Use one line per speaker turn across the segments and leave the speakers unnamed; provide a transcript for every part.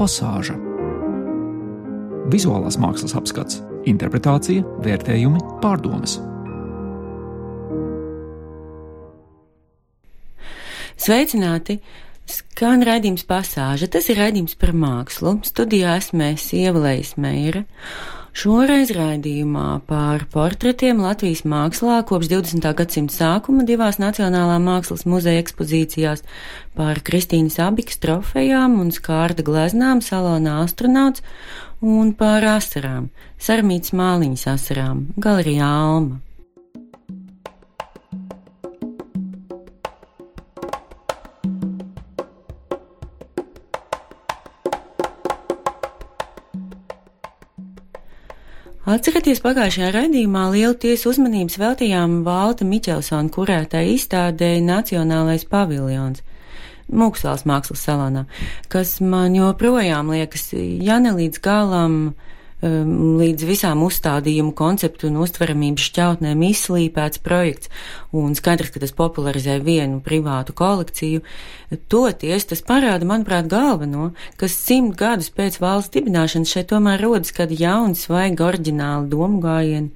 pasāža. Vizuālās mākslas apskats, interpretācija, vērtējumi, pārdomas.
Sveicināti! Skan raidījums pasāža. Tas ir raidījums par mākslu. Studijā esmu Ievalējis Meira. Šoreiz raidījumā par portretiem Latvijas mākslā kopš 20. gadsimta sākuma divās Nacionālā mākslas muzeja ekspozīcijās par Kristīnas abikas trofejām un skārda gleznām salonā astronauts un par asarām, sarmītas māliņas asarām, galerijā Alma. Atcerieties, pagājušajā raidījumā lielu tiesu uzmanības veltījām Valta Miķelsona kurētai izstādēji Nacionālais paviljons. Mūksvāls mākslas salonā, kas man joprojām liekas, ja ne līdz galam uh, Um, līdz visām uzstādījumu konceptu un uztveramības šķautnēm izslīpēts projekts, un skaidrs, ka tas popularizē vienu privātu kolekciju. Toties tas parāda, manuprāt, galveno, kas simt gadus pēc valsts dibināšanas šeit tomēr rodas kādi jauni, svaigi, oriģināli domu gājieni.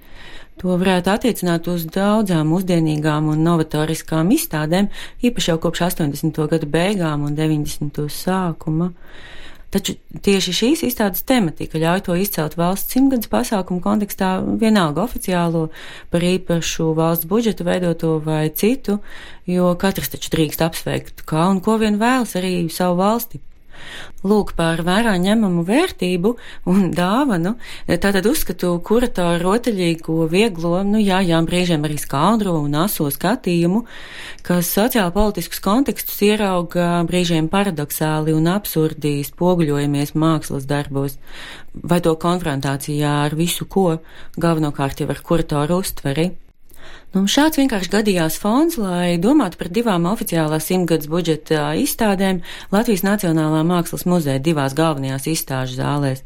To varētu attiecināt uz daudzām mūsdienīgām un novatoriskām izstādēm, īpaši jau kopš 80. gadu beigām un 90. sākuma. Taču tieši šīs izstādes tematika ļauj to izcelt valsts simtgadus pasākumu kontekstā, vienalga oficiālo, par īpašu valsts budžetu veidoto vai citu, jo katrs taču drīkst apsveikt, kā un ko vien vēlas arī savu valsti. Lūk, par vērā ņemamu vērtību un dāvanu, tātad uzskatu kuratoru rotaļīgo, vieglo, nu jā, jā, brīžiem arī skaudro un aso skatījumu, kas sociāli politiskus kontekstus ierauga brīžiem paradoxāli un absurdi spoguļojamies mākslas darbos, vai to konfrontācijā ar visu ko, galvenokārt jau ar kuratoru uztveri. Nu, šāds vienkārši gadījās fons, lai domātu par divām oficiālās simtgadus budžeta izstādēm Latvijas Nacionālā mākslas muzeja divās galvenajās izstāžu zālēs.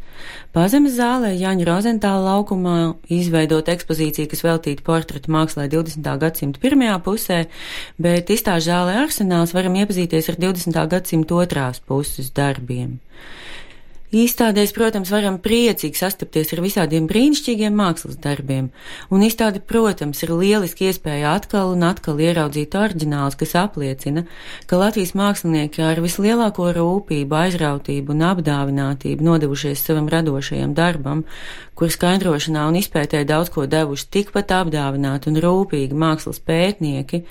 Pazemes zālē Jāņa Rozentāla laukumā izveidot ekspozīciju, kas veltīta portretu mākslā 20. gadsimta pirmajā pusē, bet izstāžu zālē arsenāls varam iepazīties ar 20. gadsimta otrās puses darbiem. Izstādēs, protams, varam priecīgi sastapties ar visādiem brīnišķīgiem mākslas darbiem, un izstāde, protams, ir lieliski iespēja atkal un atkal ieraudzīt oriģināls, kas apliecina, ka Latvijas mākslinieki ar vislielāko rūpību, aizrautību un apdāvinātību nodevušies savam radošajam darbam, kur skaidrošanā un izpētē daudz ko devuši tikpat apdāvināti un rūpīgi mākslas pētnieki,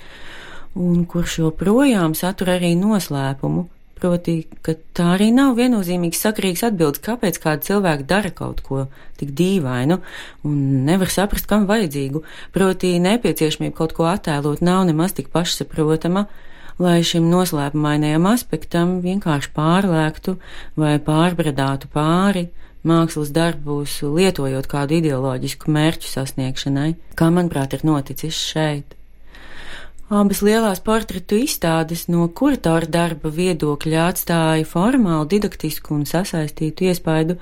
un kurš joprojām satur arī noslēpumu Proti, ka tā arī nav viennozīmīgs sakrīgs atbildes, kāpēc kāda cilvēka dara kaut ko tik dīvainu un nevar saprast, kam vajadzīgu. Proti, nepieciešamība kaut ko attēlot nav nemaz tik pašsaprotama, lai šim noslēpumainajam aspektam vienkārši pārlēktu vai pārbradātu pāri mākslas darbus, lietojot kādu ideoloģisku mērķu sasniegšanai, kā manuprāt ir noticis šeit. Abas lielās portretu izstādes no kuratora darba viedokļa atstāja formālu, didaktisku un sasaistītu iespaidu.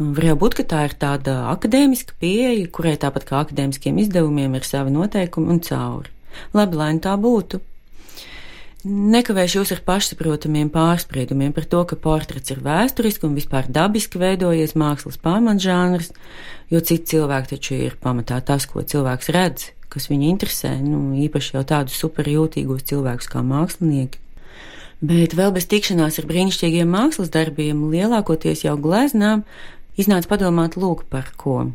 Varētu būt, ka tā ir tāda akadēmiska pieeja, kurai tāpat kā akadēmiskiem izdevumiem ir savi noteikumi un cauri. Labi, lai nu tā būtu. Nekavēšu jūs ar pašsaprotamiem pārspriedumiem par to, ka portrets ir vēsturiski un vispār dabiski veidojies mākslas pamatžānrs, jo citi cilvēki taču ir pamatā tas, ko cilvēks redz, kas viņu interesē, nu, īpaši jau tādus superjūtīgos cilvēkus kā mākslinieki. Bet vēl bez tikšanās ar brīnišķīgiem mākslas darbiem, lielākoties jau gleznām, iznāca padomāt lūk par ko.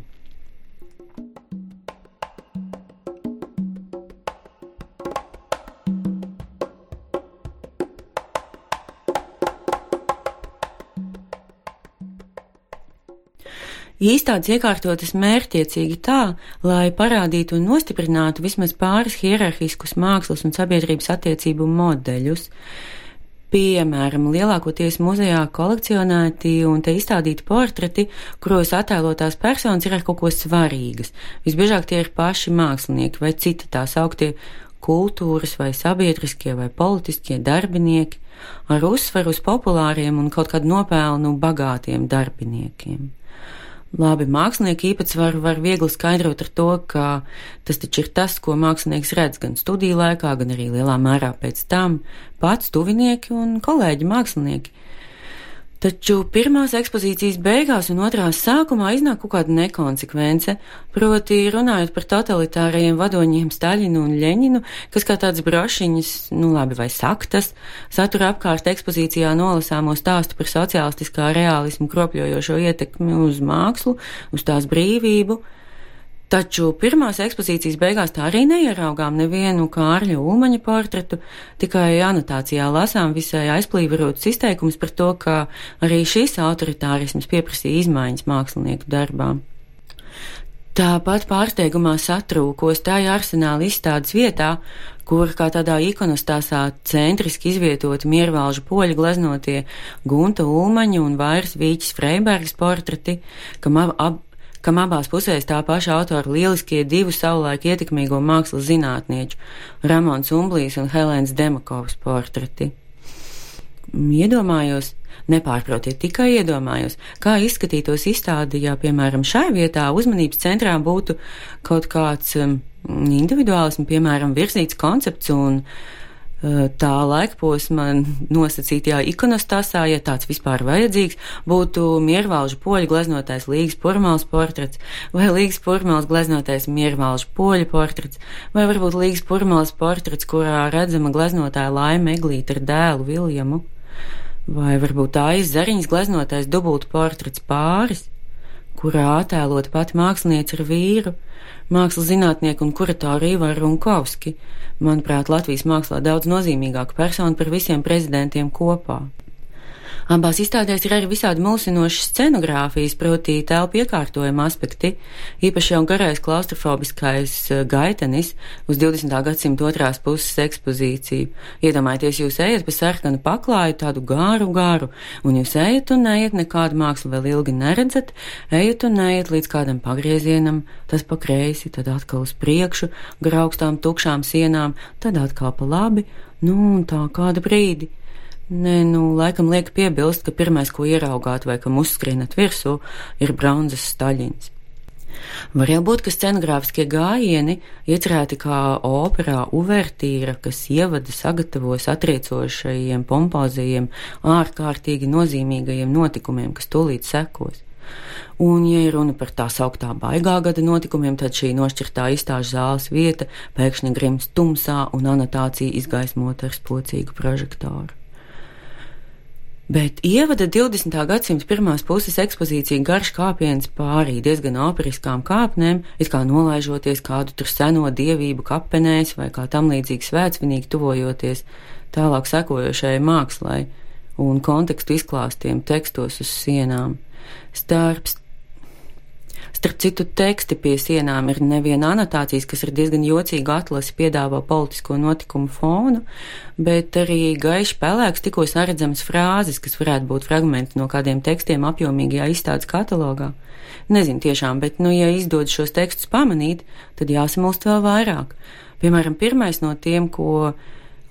Īstādes iekārtotas mērķiecīgi tā, lai parādītu un nostiprinātu vismaz pāris hierarhiskus mākslas un sabiedrības attiecību modeļus. Piemēram, lielākoties muzejā kolekcionēti un te izstādīti portreti, kuros attēlotās personas ir ar kaut ko svarīgas. Visbiežāk tie ir paši mākslinieki vai citi tā sauktie kultūras vai sabiedriskie vai politiskie darbinieki, ar uzsveru uz populāriem un kaut kādu nopelnu bagātiem darbiniekiem. Labi, mākslinieka īpatsvaru var viegli skaidrot ar to, ka tas taču ir tas, ko mākslinieks redz gan studiju laikā, gan arī lielā mērā pēc tam - pats tuvinieki un kolēģi mākslinieki. Taču pirmās ekspozīcijas beigās un otrās sākumā iznāk kaut kāda nekonsekvence, proti runājot par totalitārajiem vadoņiem Staļinu un Ļeņinu, kas kā tāds brošiņas, nu labi, vai saktas, satura apkārt ekspozīcijā nolasāmo stāstu par sociālistiskā realismu kropļojošo ietekmi uz mākslu, uz tās brīvību. Taču pirmās ekspozīcijas beigās tā arī neieraugām nevienu Kārļa Ulmaņa portretu, tikai anotācijā lasām visai aizplīvorotus izteikumus par to, ka arī šis autoritārisms pieprasīja izmaiņas mākslinieku darbā. Tāpat pārsteigumā satrūkos tāja arsenāla izstādes vietā, kur kā tādā ikonostāsā centriski izvietoti miervalžu poļu gleznotie Gunta Ulmaņa un Vairs Vīķis Freibergs portreti, kam ab, ab, kam abās pusēs tā paša autora lieliskie divu savulaik ietekmīgo mākslas zinātnieču - Ramons Umblijs un Helēns Demakovs portreti. Iedomājos, nepārprotiet, tikai iedomājos, kā izskatītos izstāde, ja, piemēram, šai vietā uzmanības centrā būtu kaut kāds um, individuālismu, piemēram, virzīts koncepts un uh, tā laika posma nosacītajā ikonostāsā, ja tāds vispār vajadzīgs, būtu miervalžu poļu gleznotais Līgas Purmāls portrets, vai Līgas Purmāls gleznotais miervalžu poļu portrets, vai varbūt Līgas Purmāls portrets, kurā redzama gleznotāja Laima Eglīta ar dēlu Viljamu, vai varbūt tā izzariņas gleznotais dubultu portrets pāris, kurā attēlot pati mākslinieca ar vīru, mākslas zinātnieku un kuratoru Ivaru Runkovski, manuprāt, Latvijas mākslā daudz nozīmīgāka persona par visiem prezidentiem kopā. Abās izstādēs ir arī visādi mulsinošas scenogrāfijas, proti telpu iekārtojuma aspekti, īpaši jau garais klaustrofobiskais eh, gaitenis uz 20. gadsimta otrās puses ekspozīciju. Iedomājieties, jūs ejat pa sarkanu paklāju, tādu gāru, gāru, un jūs ejat un neiet, nekādu mākslu vēl ilgi neredzat, ejat un neiet līdz kādam pagriezienam, tas pa kreisi, tad atkal uz priekšu, gar augstām tukšām sienām, tad atkal pa labi, nu un tā kādu brīdi. Nē, nu, laikam liek piebilst, ka pirmais, ko ieraugāt vai kam uzskrienat virsū, ir bronzas staļins. Var jau būt, ka scenogrāfiskie gājieni iecerēti kā operā uvertīra, kas ievada sagatavo satriecošajiem, pompozajiem, ārkārtīgi nozīmīgajiem notikumiem, kas tūlīt sekos. Un, ja ir runa par tā sauktā baigā gada notikumiem, tad šī nošķirtā izstāžu zāles vieta pēkšņi grims tumsā un anotācija izgaismota ar spocīgu prožektoru. Bet ievada 20. gadsimta pirmās puses ekspozīcija garš kāpiens pārī diezgan operiskām kāpnēm, it kā nolaižoties kādu tur seno dievību kapenēs vai kā tam līdzīgi svētsvinīgi tuvojoties tālāk sekojošajai mākslai un kontekstu izklāstiem tekstos uz sienām. Starp Starp citu, teksti pie sienām ir neviena anotācijas, kas ir diezgan jocīga atlase, piedāvā politisko notikumu fonu, bet arī gaiši pelēks tikko saredzamas frāzes, kas varētu būt fragmenti no kādiem tekstiem apjomīgajā izstādes katalogā. Nezinu tiešām, bet, nu, ja izdod šos tekstus pamanīt, tad jāsamulst vēl vairāk. Piemēram, pirmais no tiem, ko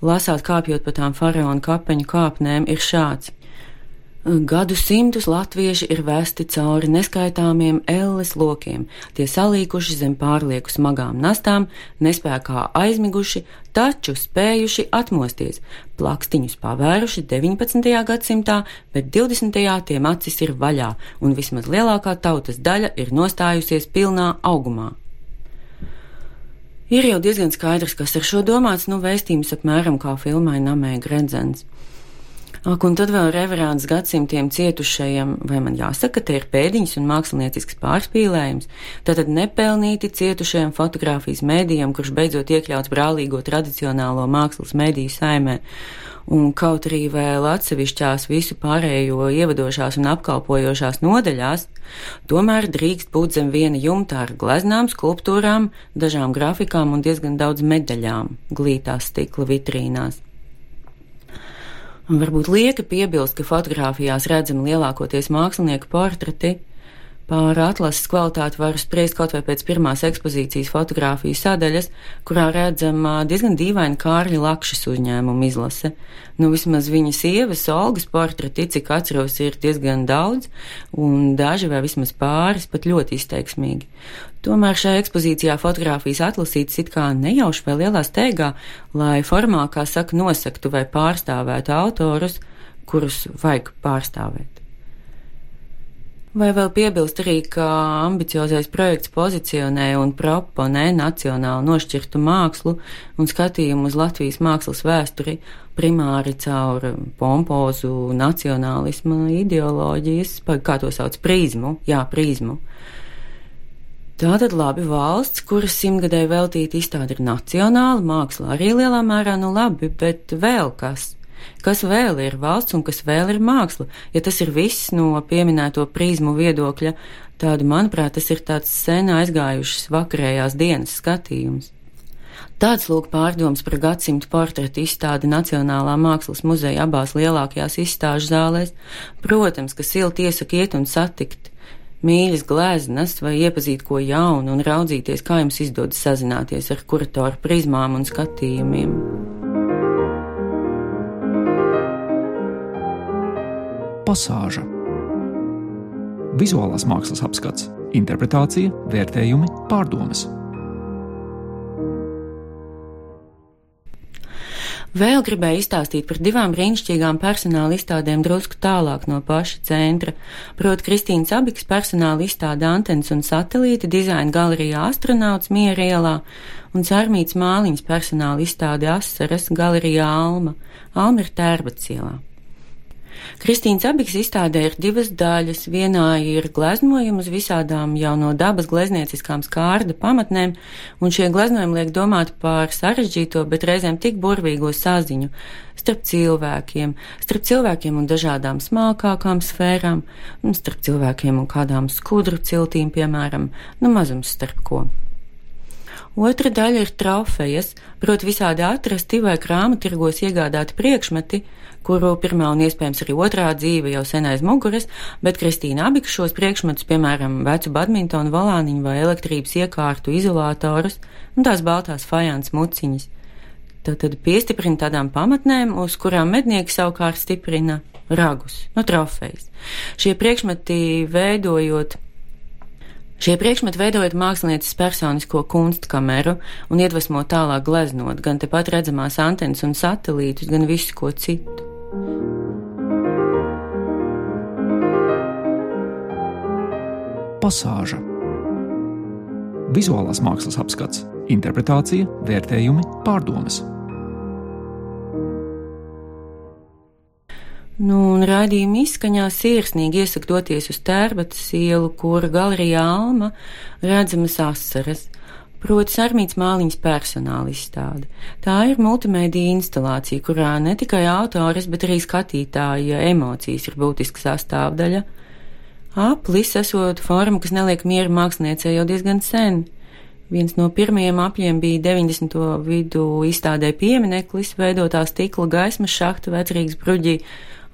lasāt kāpjot pa tām faraona kapeņu kāpnēm, ir šāds. Gadu simtus latvieši ir vesti cauri neskaitāmiem elles lokiem, tie salīkuši zem pārlieku smagām nastām, nespējā aizmiguši, taču spējuši atmosties, plakstiņus pavēruši 19. gadsimtā, bet 20. tiem acis ir vaļā, un vismaz lielākā tautas daļa ir nostājusies pilnā augumā. Ir jau diezgan skaidrs, kas ar šo domāts, nu vēstījums apmēram kā filmai Namē Gredzens. Ak, un tad vēl reverāns gadsimtiem cietušajiem, vai man jāsaka, te ir pēdiņas un māksliniecisks pārspīlējums, tātad nepelnīti cietušajiem fotografijas mēdījam, kurš beidzot iekļauts brālīgo tradicionālo mākslas mēdīju saimē. Un kaut arī vēl atsevišķās visu pārējo ievadošās un apkalpojošās nodaļās, tomēr drīkst būt zem viena jumta ar gleznām, skulptūrām, dažām grafikām un diezgan daudz medaļām glītās stikla vitrīnās. Un varbūt lieka piebilst, ka fotografijās redzami lielākoties mākslinieku portreti. Par atlases kvalitāti var spriest kaut vai pēc pirmās ekspozīcijas fotografiju sadaļas, kurā redzama diezgan dīvaina Kārļa Lakšas uzņēmuma izlase. Nu, vismaz viņa sievas, Olgas portreti, cik atceros, ir diezgan daudz, un daži vai vismaz pāris pat ļoti izteiksmīgi. Tomēr šajā ekspozīcijā fotografijas atlasītas it kā nejauši vai lielā steigā, lai formā, kā saka, nosaktu vai pārstāvētu autorus, kurus vajag pārstāvēt. Vai vēl piebilst arī, ka ambiciozais projekts pozicionē un proponē nacionāli nošķirtu mākslu un skatījumu uz Latvijas mākslas vēsturi primāri caur pompozu nacionālisma ideoloģijas, kā to sauc, prizmu, jā, prizmu. Tātad labi valsts, kuras simtgadē veltīta izstāde ir nacionāla, māksla arī lielā mērā nu labi, bet vēl kas? Kas vēl ir valsts un kas vēl ir māksla? Ja tas ir viss no pieminēto prizmu viedokļa, tad, manuprāt, tas ir tāds sen aizgājušas vakarējās dienas skatījums. Tāds lūk pārdoms par gadsimtu portretu izstādi Nacionālā mākslas muzeja abās lielākajās izstāžu zālēs. Protams, ka silti iesaka iet un satikt mīļas gleznas vai iepazīt ko jaunu un raudzīties, kā jums izdodas sazināties ar kuratoru prizmām un skatījumiem.
Pasāža. Vizuālās mākslas apskats, interpretācija, vērtējumi, pārdomas.
Vēl gribēju izstāstīt par divām brīnišķīgām personāla izstādēm drusku tālāk no paša centra. Proti, Kristīnas Abiks personāla izstāde Antens un satelīti dizaina galerijā astronauts Miera ielā un Cārmīts Māliņas personāla izstāde Asaras galerijā Alma. Alma ir Tērbats ielā. Kristīnas abiks izstādē ir divas daļas. Vienā ir gleznojumi uz visādām jau no dabas gleznieciskām skārda pamatnēm, un šie gleznojumi liek domāt par sarežģīto, bet reizēm tik burvīgo saziņu starp cilvēkiem, starp cilvēkiem un dažādām smalkākām sfērām, un starp cilvēkiem un kādām skudru ciltīm, piemēram, nu mazums starp ko. Otra daļa ir trofejas, proti visādi atrasti vai krāmatirgos iegādāti priekšmeti, kuru pirmā un iespējams arī otrā dzīve jau sen aiz muguras, bet Kristīna Abika šos priekšmetus, piemēram, vecu badmintonu volāniņu vai elektrības iekārtu izolatorus un tās baltās fajāns muciņas. Tad, tad piestiprina tādām pamatnēm, uz kurām mednieki savukārt stiprina ragus, no trofejas. Šie priekšmeti veidojot Šie priekšmeti veidojot mākslinieces personisko kunstkameru un iedvesmo tālāk gleznot gan tepat redzamās antenas un satelītus, gan visu ko citu.
Pasāža Vizuālās mākslas apskats, interpretācija, vērtējumi, pārdomas.
Nu, un raidījuma izskaņā sirsnīgi iesaka doties uz tērbatas ielu, kura galerijā Alma redzamas asaras proti Sarmīts Māliņas personāla izstāde. Tā ir multimedija instalācija, kurā ne tikai autores, bet arī skatītāja emocijas ir būtiska sastāvdaļa. Aplis esot forma, kas neliek mieru māksliniecei jau diezgan sen. Viens no pirmajiem apļiem bija 90. vidu izstādē piemineklis, veidotā stikla gaismas šahta vecrīgas bruģī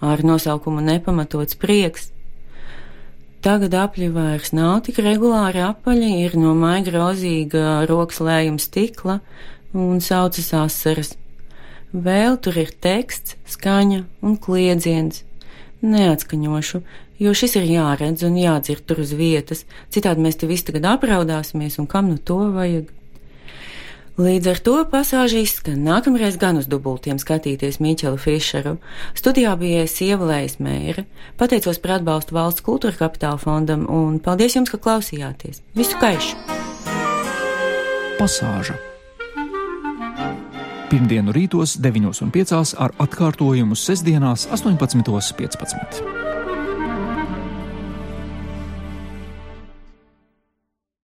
ar nosaukumu Nepamatots prieks. Tagad apļi vairs nav tik regulāri apaļi, ir no maiga rozīga rokas lējuma stikla un saucas asaras. Vēl tur ir teksts, skaņa un kliedziens. Neatskaņošu, jo šis ir jāredz un jādzird tur uz vietas, citādi mēs te visi tagad apraudāsimies un kam nu to vajag. Līdz ar to pasāžī skan nākamreiz gan uz dubultiem skatīties Miķelu Fišeru. Studijā bija Sievalējas mēra. Pateicos par atbalstu valsts kultūra kapitāla fondam un paldies jums, ka klausījāties. Visu kaišu!
Pasāža Pirmdienu rītos 9.5 ar atkārtojumu sestdienās 18.15.